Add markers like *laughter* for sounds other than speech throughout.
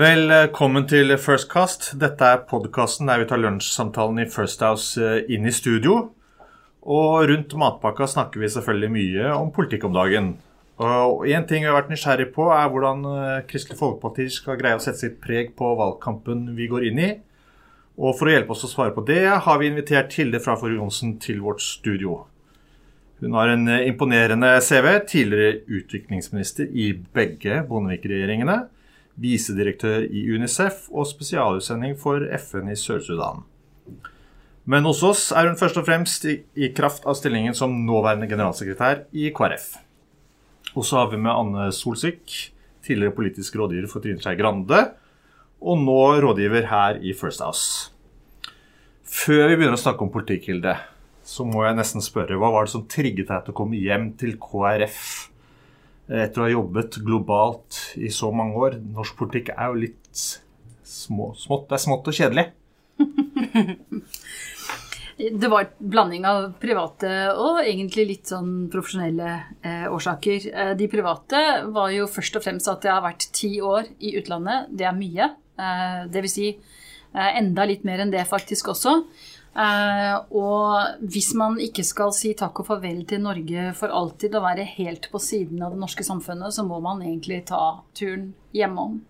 Velkommen til First Cast. Dette er podkasten der vi tar lunsjsamtalen i First House eh, inn i studio. Og rundt matpakka snakker vi selvfølgelig mye om politikk om dagen. Og En ting vi har vært nysgjerrig på, er hvordan eh, Kristelig Folkeparti skal greie å sette sitt preg på valgkampen vi går inn i. Og For å hjelpe oss å svare på det, har vi invitert Hilde Frafor Johnsen til vårt studio. Hun har en eh, imponerende CV. Tidligere utviklingsminister i begge Bondevik-regjeringene. Visedirektør i Unicef og spesialutsending for FN i Sør-Sudan. Men hos oss er hun først og fremst i, i kraft av stillingen som nåværende generalsekretær i KrF. Og så har vi med Anne Solsvik, tidligere politisk rådgiver for Trine Skei Grande, og nå rådgiver her i First House. Før vi begynner å snakke om politikk, Hilde, så må jeg nesten spørre hva var det som trigget deg til å komme hjem til KrF etter å ha jobbet globalt i så mange år? Norsk politikk er jo litt små, smått. Det er smått og kjedelig. *laughs* Det var en blanding av private og egentlig litt sånn profesjonelle eh, årsaker. Eh, de private var jo først og fremst at jeg har vært ti år i utlandet. Det er mye. Eh, vil si eh, enda litt mer enn det faktisk også. Eh, og hvis man ikke skal si takk og farvel til Norge for alltid og være helt på siden av det norske samfunnet, så må man egentlig ta turen hjemom.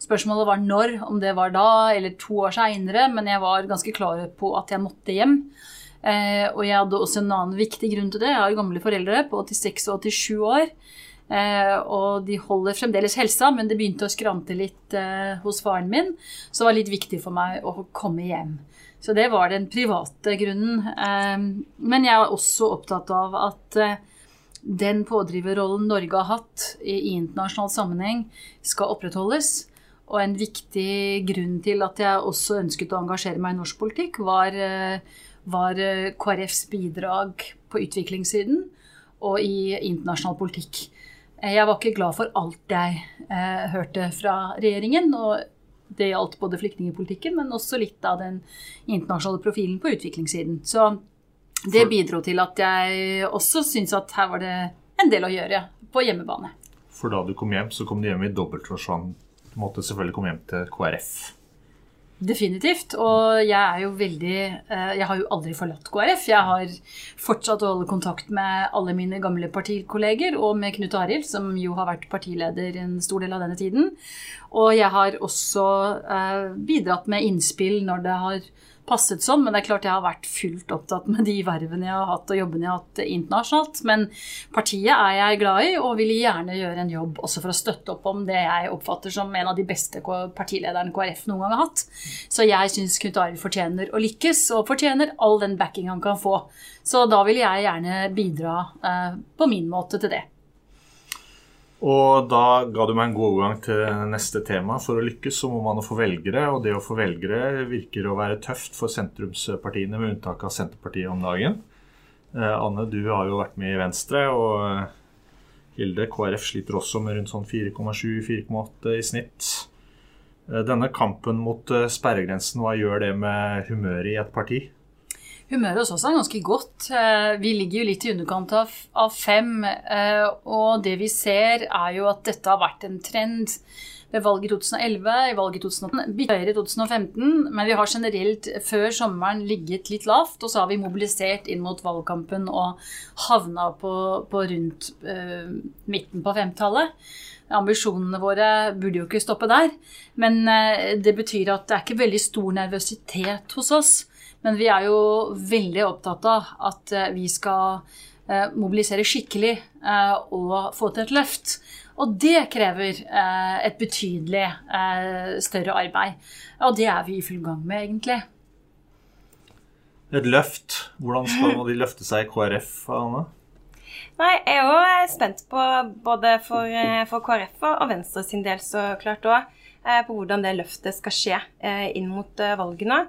Spørsmålet var når, om det var da eller to år seinere, men jeg var ganske klar på at jeg måtte hjem. Eh, og jeg hadde også en annen viktig grunn til det. Jeg har gamle foreldre på 86 og 87 år. Eh, og de holder fremdeles helsa, men det begynte å skrante litt eh, hos faren min. Så det var litt viktig for meg å komme hjem. Så det var den private grunnen. Eh, men jeg er også opptatt av at eh, den pådriverrollen Norge har hatt i, internasjonal sammenheng, skal opprettholdes. Og en viktig grunn til at jeg også ønsket å engasjere meg i norsk politikk, var, eh, var KrFs bidrag på utviklingssiden og i internasjonal politikk. Jeg var ikke glad for alt jeg hørte fra regjeringen. og det gjaldt både flyktningepolitikken, men også litt av den internasjonale profilen på utviklingssiden. Så det bidro til at jeg også syntes at her var det en del å gjøre på hjemmebane. For da du kom hjem, så kom du hjem i dobbeltforsvant måtte selvfølgelig komme hjem til KrF. Definitivt. Og jeg er jo veldig eh, Jeg har jo aldri forlatt KrF. Jeg har fortsatt å holde kontakt med alle mine gamle partikolleger, og med Knut Arild, som jo har vært partileder en stor del av denne tiden. Og jeg har også eh, bidratt med innspill når det har passet sånn, men det er klart jeg har vært fullt opptatt med de vervene jeg har hatt og jobbene jeg har hatt internasjonalt. Men partiet er jeg glad i, og vil gjerne gjøre en jobb også for å støtte opp om det jeg oppfatter som en av de beste partilederne KrF noen gang har hatt. Så jeg syns Knut Arild fortjener å lykkes, og fortjener all den backing han kan få. Så da vil jeg gjerne bidra eh, på min måte til det. Og da ga du meg en god overgang til neste tema. For å lykkes så må man få velgere, og det å få velgere virker å være tøft for sentrumspartiene, med unntak av Senterpartiet om dagen. Eh, Anne, du har jo vært med i Venstre, og eh, Hilde, KrF sliter også med rundt sånn 4,7-4,8 i snitt. Eh, denne kampen mot sperregrensen, hva gjør det med humøret i et parti? Humøret hos oss er ganske godt. Eh, vi ligger jo litt i underkant av fem. Eh, og det vi ser, er jo at dette har vært en trend ved valget i 2011, i valget i 2018, høyere i 2015. Men vi har generelt før sommeren ligget litt lavt, og så har vi mobilisert inn mot valgkampen og havna på, på rundt uh, midten på femtallet. Ambisjonene våre burde jo ikke stoppe der, men uh, det betyr at det er ikke veldig stor nervøsitet hos oss. Men vi er jo veldig opptatt av at eh, vi skal eh, mobilisere skikkelig eh, og få til et løft. Og det krever et betydelig større arbeid. Og det er vi i full gang med, egentlig. Et løft. Hvordan skal de løfte seg i KrF, Anne? Nei, Jeg er jo spent på både for, for KrF og Venstre sin del så klart òg. Eh, på hvordan det løftet skal skje eh, inn mot eh, valgene.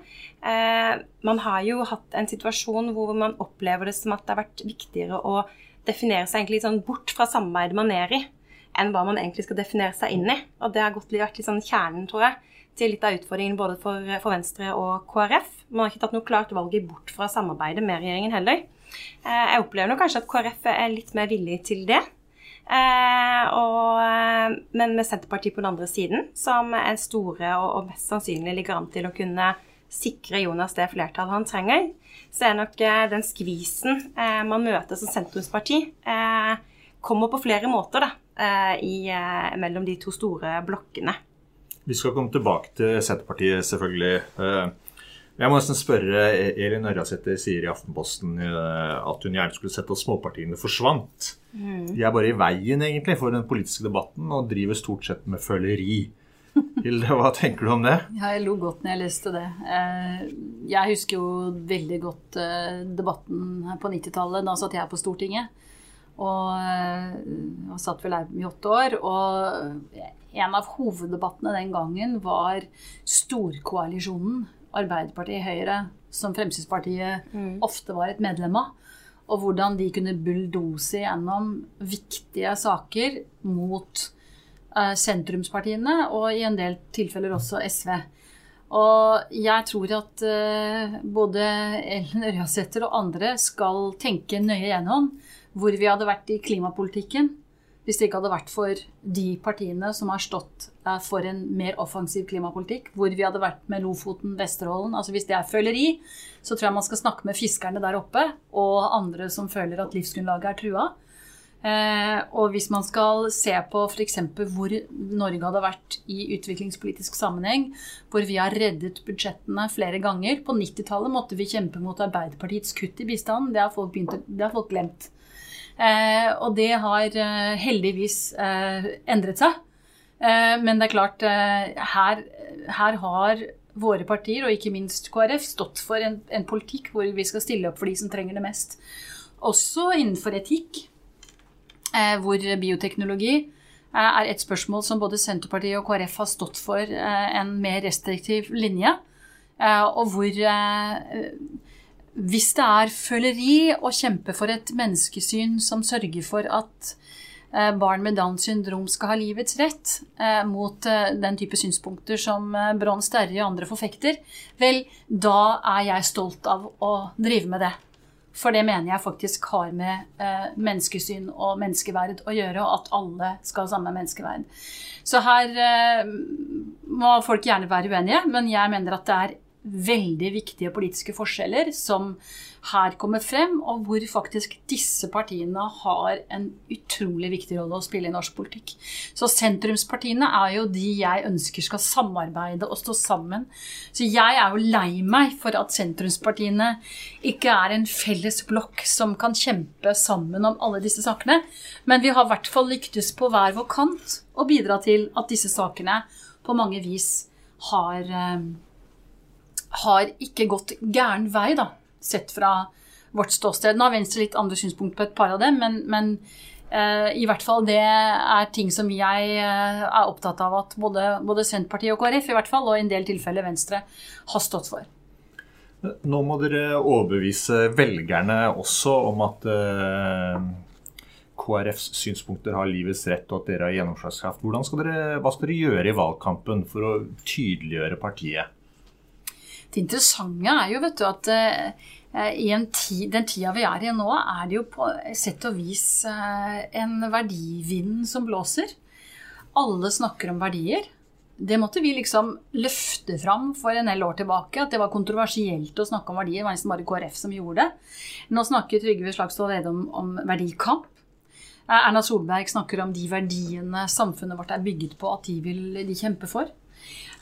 Man har jo hatt en situasjon hvor man opplever det som at det har vært viktigere å definere seg egentlig sånn bort fra samarbeidet man er i, enn hva man egentlig skal definere seg inn i. Og det har gått vært litt sånn kjernen, tror jeg, til litt av utfordringen både for, for, Venstre og KrF. Man har ikke tatt noe klart valg bort fra samarbeidet med regjeringen heller. Jeg opplever nok kanskje at KrF er litt mer villig til det. Eh, og, men med Senterpartiet på den andre siden, som er store og, mest sannsynlig ligger an til å kunne sikre Jonas det flertallet han trenger, så er nok eh, den skvisen eh, man møter som sentrumsparti, eh, kommer på flere måter da, i, mellom de to store blokkene. Vi skal komme tilbake til Senterpartiet, selvfølgelig. Jeg må nesten spørre Elin Ørjasæter sier i Aftenposten at hun gjerne skulle sett at småpartiene forsvant. Mm. De er bare i veien egentlig for den politiske debatten og driver stort sett med føleri. Hilde, hva tenker du om det? *laughs* Ja, jeg lo godt når jeg leste det. Eh, jeg husker jo veldig godt eh, debatten på 90-tallet. Da satt jeg på Stortinget. Og, eh, og satt vel her i åtte år. Og en av hoveddebattene den gangen var storkoalisjonen Arbeiderpartiet Høyre, som Fremskrittspartiet mm. ofte var et medlem av. Og hvordan de kunne bulldose gjennom viktige saker mot Eh, sentrumspartiene, og i en del tilfeller også SV. Og jeg tror at eh, både Ellen Ørjasæter og andre skal tenke nøye gjennom hvor vi hadde vært i klimapolitikken hvis det ikke hadde vært for de partiene som har stått uh, for en mer offensiv klimapolitikk. Hvor vi hadde vært med Lofoten, Vesterålen. Altså hvis det er føleri, så tror jeg man skal snakke med fiskerne der oppe og andre som føler at livsgrunnlaget er trua. Eh, og hvis man skal se på f.eks. hvor Norge hadde vært i utviklingspolitisk sammenheng, hvor vi har reddet budsjettene flere ganger På 90-tallet måtte vi kjempe mot Arbeiderpartiets kutt i bistanden. Det har folk, begynt, det har folk glemt. Eh, og det har eh, heldigvis endret seg. men det er klart, her, her, har våre partier, og ikke minst KrF, stått for en, en politikk hvor vi skal stille opp for de som trenger det mest. Også innenfor etikk. Eh, hvor bioteknologi eh, er et spørsmål som både Senterpartiet og KrF har stått for eh, en mer restriktiv linje. Og hvor hvis det er føleri å kjempe for et menneskesyn som sørger for at barn med Downs syndrom skal ha livets rett, mot den type synspunkter som Brons Terje og andre forfekter, vel, da er jeg stolt av å drive med det. For det mener jeg faktisk har med eh, menneskesyn og menneskeverd å gjøre, og at alle skal ha samme menneskeverd. Så her eh, må folk gjerne være uenige, men jeg mener at det er veldig viktige politiske forskjeller som her kommer frem, og hvor faktisk disse partiene har en utrolig viktig rolle å spille i norsk politikk. Så sentrumspartiene er jo de jeg ønsker skal samarbeide og stå sammen. Så jeg er jo lei meg for at sentrumspartiene ikke er en felles blokk som kan kjempe sammen om alle disse sakene. Men vi har i hvert fall lyktes på hver vår kant å bidra til at disse sakene på mange vis har eh, har ikke gått gæren vei, da, sett fra vårt ståsted. Nå har Venstre litt andre synspunkt på et par av dem, men, men uh, i hvert fall det er ting som jeg uh, er opptatt av at både, både, Senterpartiet og KrF i hvert fall, og i en del tilfeller Venstre, har stått for. Nå må dere overbevise velgerne også om at uh, KrFs synspunkter har livets rett, og at dere har gjennomslagskraft. Hva skal dere gjøre i valgkampen for å tydeliggjøre partiet? Det interessante er jo vet du, at uh, i tid, den tida vi er i nå, er det jo på sett og vis uh, en verdivind som blåser. Alle snakker om verdier. Det måtte vi liksom løfte fram for en del år tilbake. At det var kontroversielt å snakke om verdier. Det var nesten bare KrF som gjorde det. Nå snakker Trygve Slagsvold Vedum om, verdikamp. Erna Solberg snakker om de verdiene samfunnet vårt er bygget på, at de vil de kjempe for.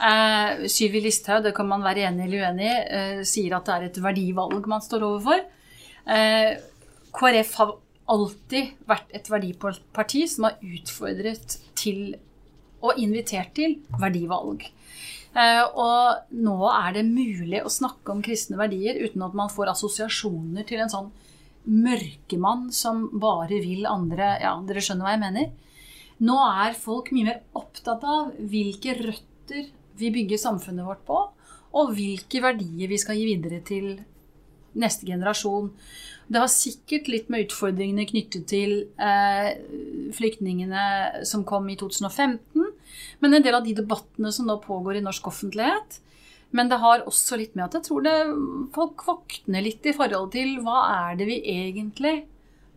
Uh, Syvi Listhaug, det kan man være enig eller uenig i, eh, sier at det er et verdivalg man står overfor. Eh, KrF har alltid vært et verdiparti som har utfordret til og invitert til verdivalg. og nå er det mulig å snakke om kristne verdier uten at man får assosiasjoner til en sånn mørkemann som bare vil andre Ja, dere skjønner hva jeg mener? Nå er folk mye mer opptatt av hvilke røtter vi bygger samfunnet vårt på, og hvilke verdier vi skal gi videre til neste generasjon. Det har sikkert litt med utfordringene knyttet til eh, flyktningene som kom i 2015, men en del av de debattene som nå pågår i norsk offentlighet. Men det har også litt med at jeg tror det, folk våkner litt i forhold til hva er det vi egentlig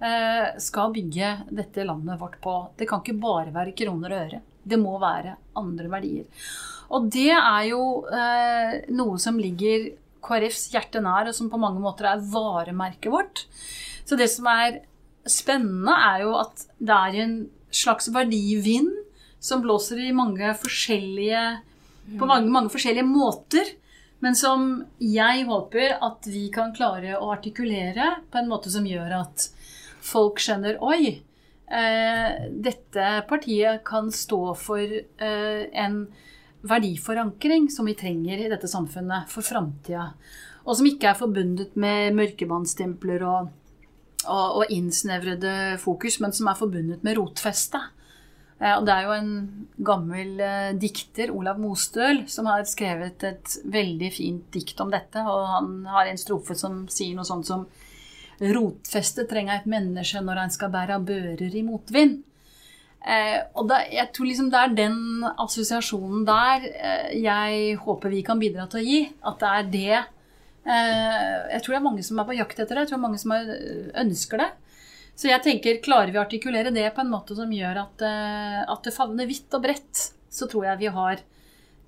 eh, skal bygge dette landet vårt på. Det kan ikke bare være kroner og øre. Det må være andre verdier. Og det er jo eh, noe som ligger KrFs hjerte nær, og som på mange måter er varemerket vårt. Så det som er spennende, er jo at det er en slags verdivind som blåser i mange forskjellige på mange, mange forskjellige måter. Men som jeg håper at vi kan klare å artikulere på en måte som gjør at folk skjønner Oi, eh, dette partiet kan stå for eh, en verdiforankring som vi trenger i dette samfunnet for framtida. Og som ikke er forbundet med mørkebåndstempler og, og, og, innsnevrede fokus, men som er forbundet med rotfeste. Eh, og det er jo en gammel eh, dikter, Olav Mostøl, som har skrevet et veldig fint dikt om dette. Og han har en strofe som sier noe sånt som Rotfeste trenger et menneske når han skal bære bører i motvind. Eh, og da, jeg tror liksom det er den assosiasjonen der eh, jeg håper vi kan bidra til å gi. At det er det eh, Jeg tror det er mange som er på jakt etter det. Jeg tror det er mange som er, ønsker det. Så jeg tenker, klarer vi å artikulere det på en måte som gjør at, eh, at det favner vidt og bredt, så tror jeg vi har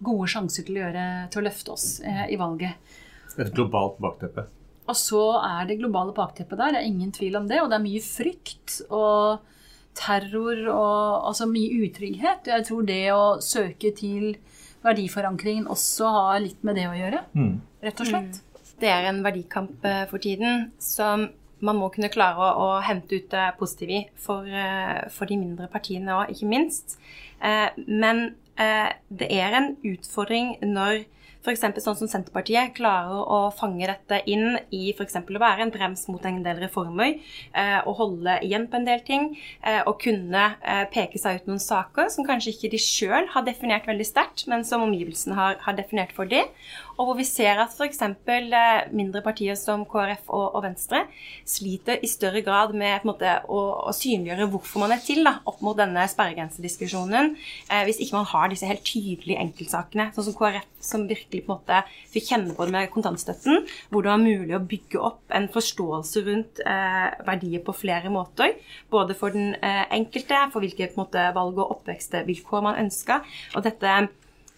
gode sjanser til å, gjøre, til å løfte oss eh, i valget. Et globalt bakteppe. Og så er det globale bakteppet der. Det er ingen tvil om det. Og det er mye frykt og terror og altså mye utrygghet. Jeg tror det å søke til verdiforankringen også har litt med det å gjøre. Mm. Rett og slett. Mm. Det er en verdikamp eh, for tiden som man må kunne klare å, å hente ut det positive i for, eh, for, de mindre partiene òg, ikke minst. Eh, men det er en utfordring når f.eks. sånn som Senterpartiet klarer å fange dette inn i f.eks. å være en brems mot en del reformer, eh, og holde igjen på en del ting, eh, og kunne eh, peke seg ut noen saker som kanskje ikke de sjøl har definert veldig sterkt, men som omgivelsene har, har definert for dem. Og hvor vi ser at f.eks. Eh, mindre partier som KrF og, og, Venstre sliter i større grad med måte, å, å, synliggjøre hvorfor man er til da, opp mot denne sperregrensediskusjonen, eh, hvis ikke man har disse helt tydelige enkeltsakene, sånn som KrF, som virkelig på en måte fikk kjenne på det med kontantstøtten, hvor det var mulig å bygge opp en forståelse rundt eh, verdier på flere måter. Både for den eh, enkelte, for hvilke måte, valg- og oppvekstvilkår man ønska. Og dette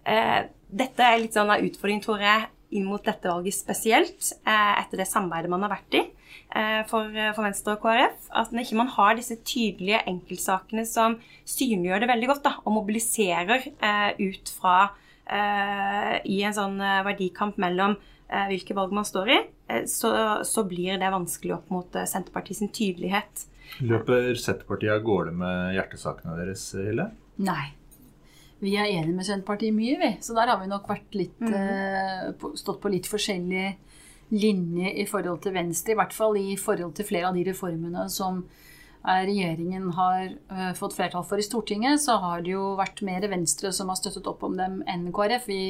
eh, dette er litt sånn en utfordring, tror jeg, inn mot dette valget spesielt, eh, etter det samarbeidet man har vært i eh, for, eh, for, Venstre og KrF. At når ikke man har disse tydelige enkeltsakene som synliggjør det veldig godt, da, og mobiliserer ut fra i en sånn verdikamp mellom hvilke valg man står i, så, så blir det vanskelig opp mot Senterpartiets tydelighet. Løper Senterpartiet av gårde med hjertesakene deres, Hille? Nei vi er enige med Senterpartiet mye, vi. Så der har vi nok litt, mm. stått på litt forskjellig linje i forhold til Venstre. I hvert fall i forhold til flere av de reformene som uh, regjeringen har uh, fått flertall for i Stortinget, så har det jo vært mer Venstre som har støttet opp om dem enn KrF. Vi,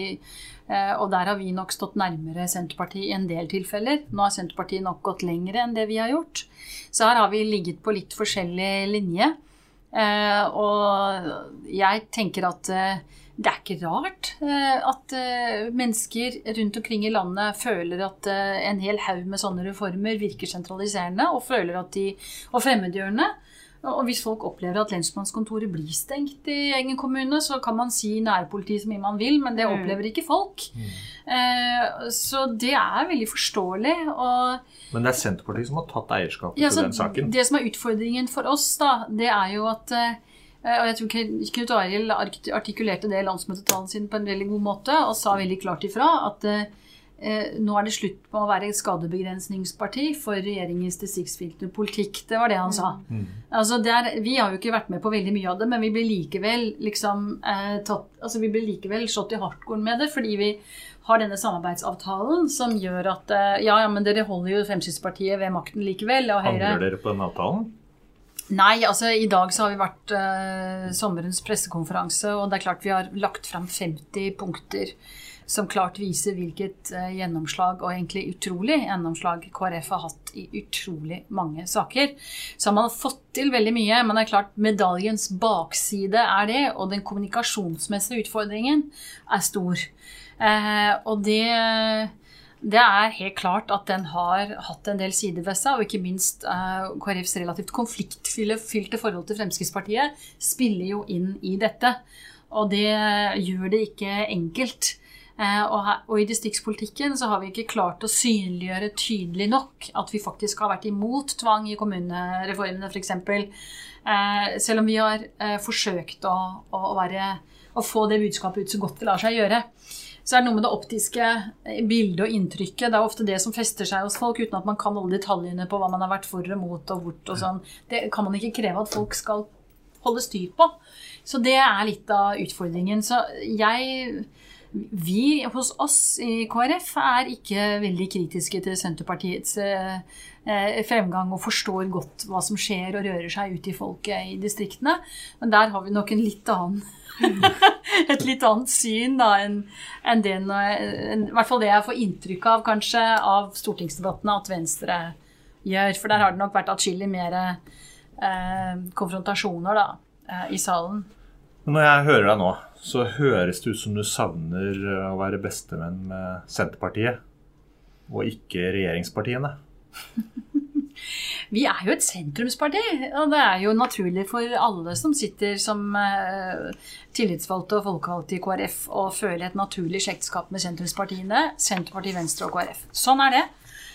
og der har vi nok stått nærmere Senterpartiet i en del tilfeller. Nå har Senterpartiet nok gått lengre enn det vi har gjort. Så her har vi ligget på litt forskjellig linje. Eh, og jeg tenker at eh, det er ikke rart eh, at mennesker rundt omkring i landet føler at en hel haug med sånne reformer virker sentraliserende, og føler at de og fremmedgjørende. Og hvis folk opplever at lensmannskontoret blir stengt i egen kommune, så kan man si nærpoliti så mye man vil, men det mm. opplever ikke folk. Mm. Eh, så det er veldig forståelig. Og, men det er Senterpartiet som har tatt eierskapet ja, til den saken? Det som er utfordringen for oss, da, det er jo at eh, og jeg tror Knut Arild artikulerte det i landsmøtetalen sin på en veldig god måte og sa veldig klart ifra at eh, nå er det slutt på å være et skadebegrensningsparti for regjeringens distriktsfilterpolitikk. Det var det han sa. Mm. Altså der, vi har jo ikke vært med på veldig mye av det, men vi blir likevel liksom eh, tatt, altså vi blir likevel slått i hardcore med det, fordi vi har denne samarbeidsavtalen som gjør at eh, ja, ja, men dere holder jo Fremskrittspartiet ved makten likevel. Og Høyre Angrer dere på den avtalen? Nei, altså i dag så har vi vært eh, sommerens pressekonferanse, og det er klart vi har lagt fram 50 punkter som klart viser hvilket eh, gjennomslag, og egentlig utrolig gjennomslag, KrF har hatt i utrolig mange saker. Så har man fått til veldig mye, men det er klart medaljens bakside er det, og den kommunikasjonsmessige utfordringen er stor. Eh, og det det er helt klart at den har hatt en del sider ved seg, og ikke minst uh, KrFs relativt konfliktfylte forhold til Fremskrittspartiet spiller jo inn i dette. Og det gjør det ikke enkelt. Uh, og, her, og, i distriktspolitikken så har vi ikke klart å synliggjøre tydelig nok at vi faktisk har vært imot tvang i kommunereformene, f.eks. Uh, selv om vi har uh, forsøkt å, å, være, å få det budskapet ut så godt det lar seg gjøre så er det noe med det optiske bildet og inntrykket. Det er ofte det som fester seg hos folk, uten at man kan alle detaljene på hva man har vært for og mot og bort og sånn. Det kan man ikke kreve at folk skal holde styr på. Så det er litt av utfordringen. Så jeg vi hos oss i KrF er ikke veldig kritiske til Senterpartiets eh, eh, fremgang og forstår godt hva som skjer og rører seg ute i folket i distriktene. Men der har vi nok litt annen *laughs* et litt annet syn da enn en det en, I hvert fall det jeg får inntrykk av kanskje av stortingsdebattene at Venstre gjør. For der har det nok vært atskillig mer eh, konfrontasjoner da, eh, i salen. Når jeg hører deg nå, så høres det ut som du savner å være bestevenn med Senterpartiet, og ikke regjeringspartiene. *laughs* Vi er jo et sentrumsparti, og det er jo naturlig for alle som sitter som uh, tillitsvalgte og folkevalgte i KrF å føle et naturlig slektskap med sentrumspartiene, Senterpartiet, Venstre og KrF. Sånn er det.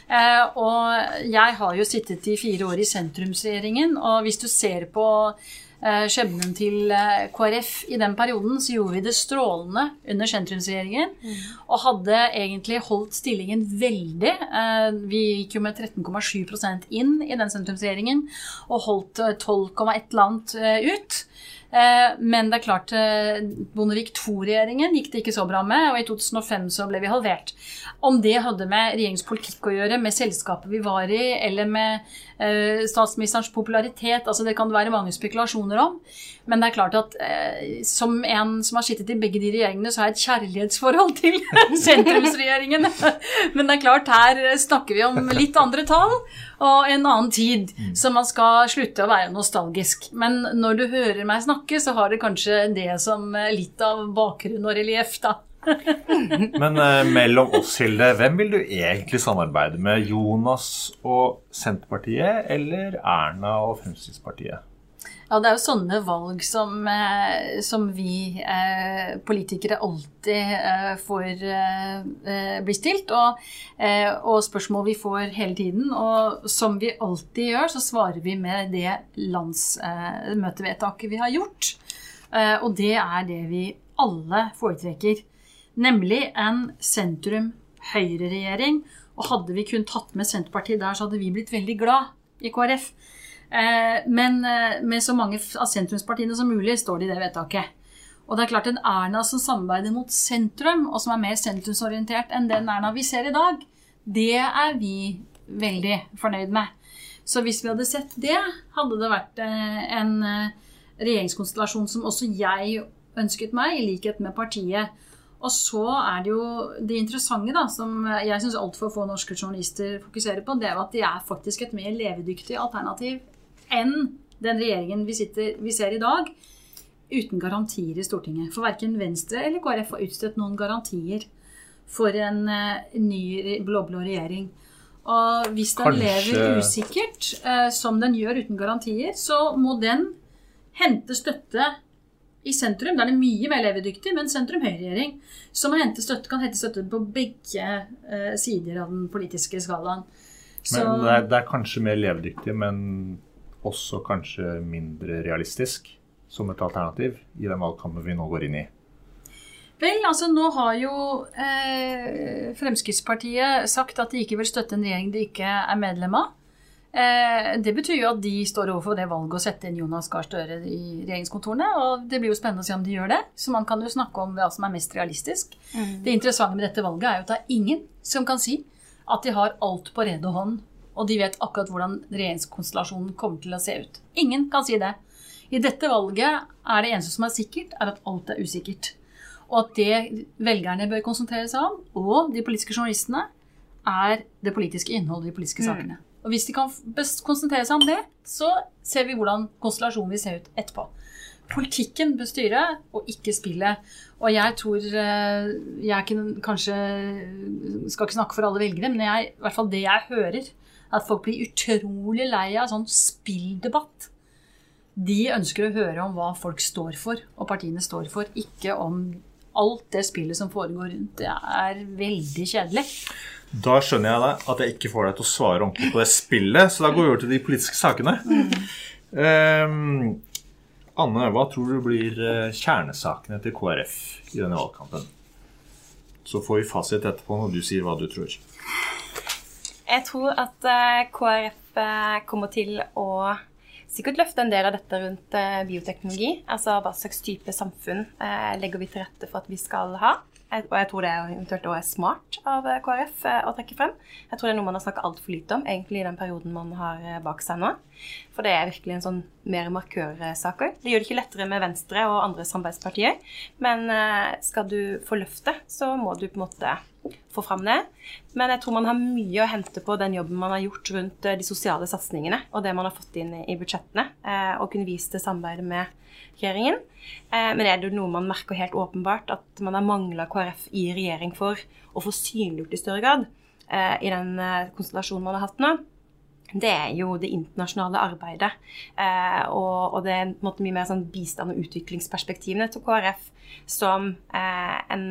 Uh, og jeg har jo sittet i fire år i sentrumsregjeringen, og hvis du ser på Eh, skjebnen til eh, KrF i den perioden, så gjorde vi det strålende under sentrumsregjeringen. Mm. Og hadde egentlig holdt stillingen veldig. Eh, vi gikk jo med 13,7% inn i den sentrumsregjeringen og holdt 12,1 land ut. Men det er klart, Bondevik II-regjeringen gikk det ikke så bra med, og i 2005 så ble vi halvert. Om det hadde med regjeringspolitikk å gjøre, med selskapet vi var i, eller med Eh, statsministerens popularitet. altså Det kan det være mange spekulasjoner om. Men det er klart at eh, som en som har sittet i begge de regjeringene, så har jeg et kjærlighetsforhold *laughs* til sentrumsregjeringen. Men det er klart, her snakker vi om litt andre tall og en annen tid. Mm. Så man skal slutte å være nostalgisk. Men når du hører meg snakke, så har det kanskje det som litt av bakgrunn og relieff, da. *laughs* Men eh, mellom oss, Hilde, hvem vil du egentlig samarbeide med? Jonas og Senterpartiet eller Erna og Fremskrittspartiet? Ja, Det er jo sånne valg som, eh, som vi eh, politikere alltid eh, får eh, bli stilt. Og, eh, og, spørsmål vi får hele tiden. Og som vi alltid gjør, så svarer vi med det landsmøtevedtaket vi har gjort. og det er det vi alle foretrekker nemlig en sentrum-høyre-regjering. Og hadde vi kun tatt med Senterpartiet der, så hadde vi blitt veldig glad i KrF. Eh, men eh, med så mange av sentrumspartiene som mulig står det i det vedtaket. Og det er klart en Erna som samarbeider mot sentrum, og som er mer sentrumsorientert enn den Erna vi ser i dag, det er vi veldig fornøyd med. Så hvis vi hadde sett det, hadde det vært eh, en regjeringskonstellasjon som også jeg ønsket meg, i likhet med partiet. Og så er det jo det interessante, da, som jeg syns altfor få norske journalister fokuserer på, det er at de er faktisk et mer levedyktig alternativ enn den regjeringen vi, sitter, vi ser i dag, uten garantier i Stortinget. For verken Venstre eller KrF har utstedt noen garantier for en uh, ny blå-blå regjering. Og hvis den Kanskje... lever usikkert, uh, som den gjør uten garantier, så må den hente støtte i sentrum der det er mye mer levedyktig, men sentrum-høyreregjering som hente støtte, kan hente støtte på begge uh, sider av den politiske skalaen. Så, men det er, det er, kanskje mer levedyktig, men også kanskje mindre realistisk som et alternativ i den valgkampen vi nå går inn i? Vel, altså nå har jo eh, Fremskrittspartiet sagt at de ikke vil støtte en regjering de ikke er medlem av. Eh, det betyr jo at de står overfor det valget å sette inn Jonas Gahr Støre i regjeringskontorene. Og det blir jo spennende å se om de gjør det. Så man kan jo snakke om hva som er mest realistisk. Mm. Det interessante med dette valget er jo at det er ingen som kan si at de har alt på rede hånd, og de vet akkurat hvordan regjeringskonstellasjonen kommer til å se ut. Ingen kan si det. I dette valget er det eneste som er sikkert, er at alt er usikkert. Og at det velgerne bør konsentrere seg om, og de politiske journalistene, er det politiske innholdet i de politiske mm. sakene. Mm. Og hvis de kan konsentrere seg om det, så ser vi hvordan konstellasjonen vil se ut etterpå. politikken bør styre, og ikke spillet. Og jeg tror eh, Jeg kan, kanskje skal ikke snakke for alle velgere, men jeg, i hvert fall det jeg hører, at folk blir utrolig lei av sånn spilldebatt. De ønsker å høre om hva folk står for, og partiene står for, ikke om alt det spillet som foregår rundt. Det er veldig kjedelig. Da skjønner jeg deg at jeg ikke får deg til å svare ordentlig på det spillet, så da går vi over til de politiske sakene. Mm. Um, Anne, hva tror du blir eh, kjernesakene til KrF i denne valgkampen? Så får vi fasit etterpå når du sier hva du tror. Jeg tror at eh, KrF eh, kommer til å sikkert løfte en del av dette rundt bioteknologi. Altså hva slags type samfunn legger vi til rette for at vi skal ha. Og jeg tror det er eventuelt også er smart av eh, KrF eh, å trekke frem. Jeg tror det er noe man har snakka altfor lite om egentlig i den perioden man har eh, bak seg nå. For det er virkelig en sånn mer markørsaker. Det gjør det ikke lettere med Venstre og andre samarbeidspartier. Men skal du få løftet, så må du på en måte få fram det. Men jeg tror man har mye å hente på den jobben man har gjort rundt de sosiale satsingene og det man har fått inn i budsjettene, og kunne vist til samarbeidet med regjeringen. Eh, men er det noe man merker helt åpenbart at man har mangla KrF i regjering for å få synliggjort i større grad eh, i den eh, konstellasjonen man har hatt nå? Det er jo det internasjonale arbeidet. og, det er en måte mye mer sånn bistand- og utviklingsperspektivene til KrF som en,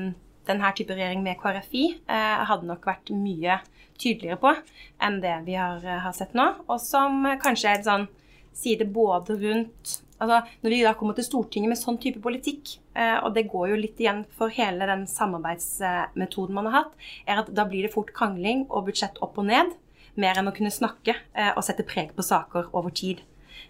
denne type regjering med KrF i hadde nok vært mye tydeligere på enn det vi har, har sett nå. Og som kanskje er et sånn side både rundt Altså, når vi da kommer til Stortinget med sånn type politikk, eh, og det går jo litt igjen for hele den samarbeidsmetoden man har hatt, er at da blir det fort krangling og budsjett opp og ned, mer enn å kunne snakke eh, og sette preg på saker over tid.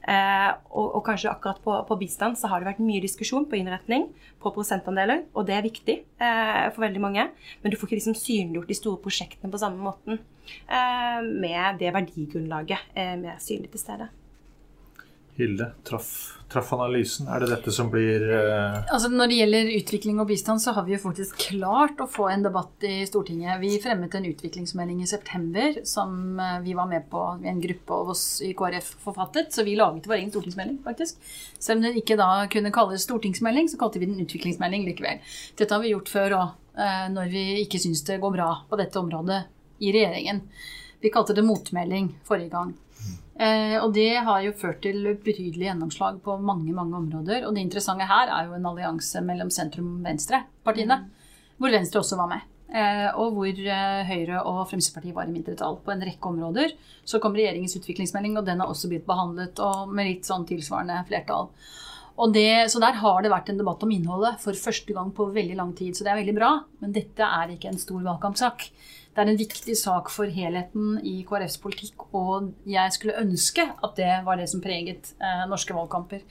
Eh, og, og, kanskje akkurat på, på, bistand så har det vært mye diskusjon på innretning, på prosentandeler, og det er viktig eh, for veldig mange. Men du får ikke liksom synliggjort de store prosjektene på samme måten med det verdigrunnlaget mer synlig til stede. Hilde, traff, traf analysen. Er det dette som blir uh... Altså Når det gjelder utvikling og bistand, så har vi jo faktisk klart å få en debatt i Stortinget. Vi fremmet en utviklingsmelding i september som eh, vi var med på en gruppe av oss i KrF forfattet. Så vi laget vår egen stortingsmelding, faktisk. Selv om det ikke da kunne kalles stortingsmelding, så kalte vi den utviklingsmelding likevel. Dette har vi gjort før òg, uh, når vi ikke syns det går bra på dette området i regjeringen. Vi kalte det motmelding forrige gang. Eh, og det har jo ført til betydelig gjennomslag på mange mange områder. Og det interessante her er jo en allianse mellom sentrum-venstre-partiene, mm. hvor Venstre også var med. Eh, og hvor eh, Høyre og Fremskrittspartiet var i mindretall på en rekke områder. Så kom regjeringens utviklingsmelding, og den har også blitt behandlet og med litt sånn tilsvarende flertall. Det, så der har det vært en debatt om innholdet for første gang på veldig lang tid. Så det er veldig bra, men dette er ikke en stor valgkampsak det er en viktig sak for helheten i KrFs politikk, og jeg skulle ønske at det var det som preget eh, norske valgkamper.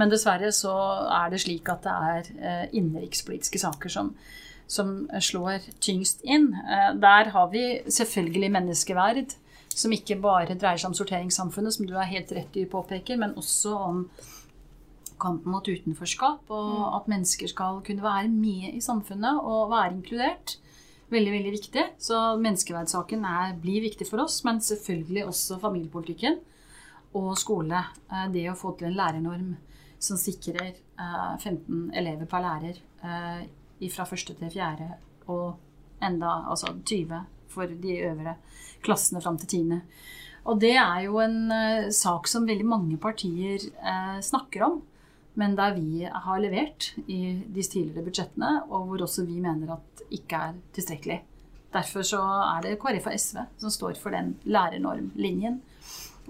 Men dessverre så er det slik at det er eh, innenrikspolitiske saker som, som slår tyngst inn. Eh, der har vi selvfølgelig menneskeverd, som ikke bare dreier seg om sorteringssamfunnet, som du er helt rett i påpeker, men også om kampen mot utenforskap, og mm. at mennesker skal kunne være med i samfunnet og være inkludert veldig veldig viktig. Så menneskeverdssaken er, blir viktig for oss, men selvfølgelig også familiepolitikken og skole. Eh, det å få til en lærernorm som sikrer 15 eh, elever per lærer eh, fra første til fjerde, og enda altså 20 for de øvre klassene fram til tiende. Og det er jo en sak som veldig mange partier snakker om men der vi har levert i de tidligere budsjettene, og hvor også vi mener at ikke er tilstrekkelig. Derfor så er det KrF og SV som står for den lærernormlinjen.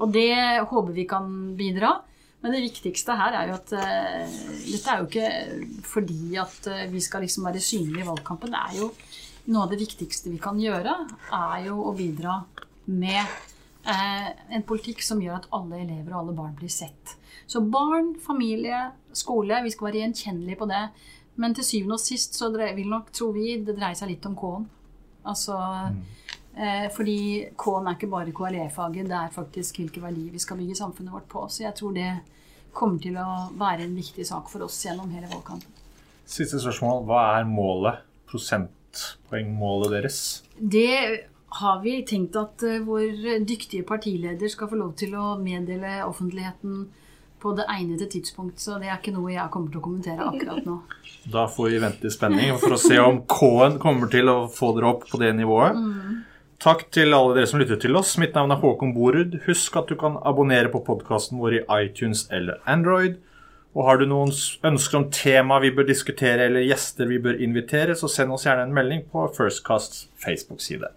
Og det håper vi kan bidra. Men det viktigste her er jo at uh, dette er jo ikke fordi at uh, vi skal liksom være synlige i valgkampen. Det er jo noe av det viktigste vi kan gjøre, er jo å bidra med uh, en politikk som gjør at alle elever og alle barn blir sett. Så barn, familie, skole, vi skal være gjenkjennelige på det. Men til syvende og sist så vil nok, tror vi, det dreier seg litt om K-en. Altså mm. eh, Fordi K-en er ikke bare KRE-faget, det er faktisk hvilke verdier vi skal bygge samfunnet vårt på. Så jeg tror det kommer til å være en viktig sak for oss gjennom hele valgkampen. Siste spørsmål. Hva er målet? Prosentpoengmålet deres? Det har vi tenkt at uh, vår dyktige partileder skal få lov til å meddele offentligheten på det egnede tidspunkt. Så det er ikke noe jeg kommer til å kommentere akkurat nå. *laughs* Da får vi vente i spenning for å se om K-en kommer til å få dere opp på det nivået. Takk til alle dere som lyttet til oss. Mitt navn er Håkon Borud. Husk at du kan abonnere på podkasten vår i iTunes eller Android. Og har du noen ønsker om tema vi bør diskutere eller gjester vi bør invitere, så send oss gjerne en melding på Firstcasts Facebook-side.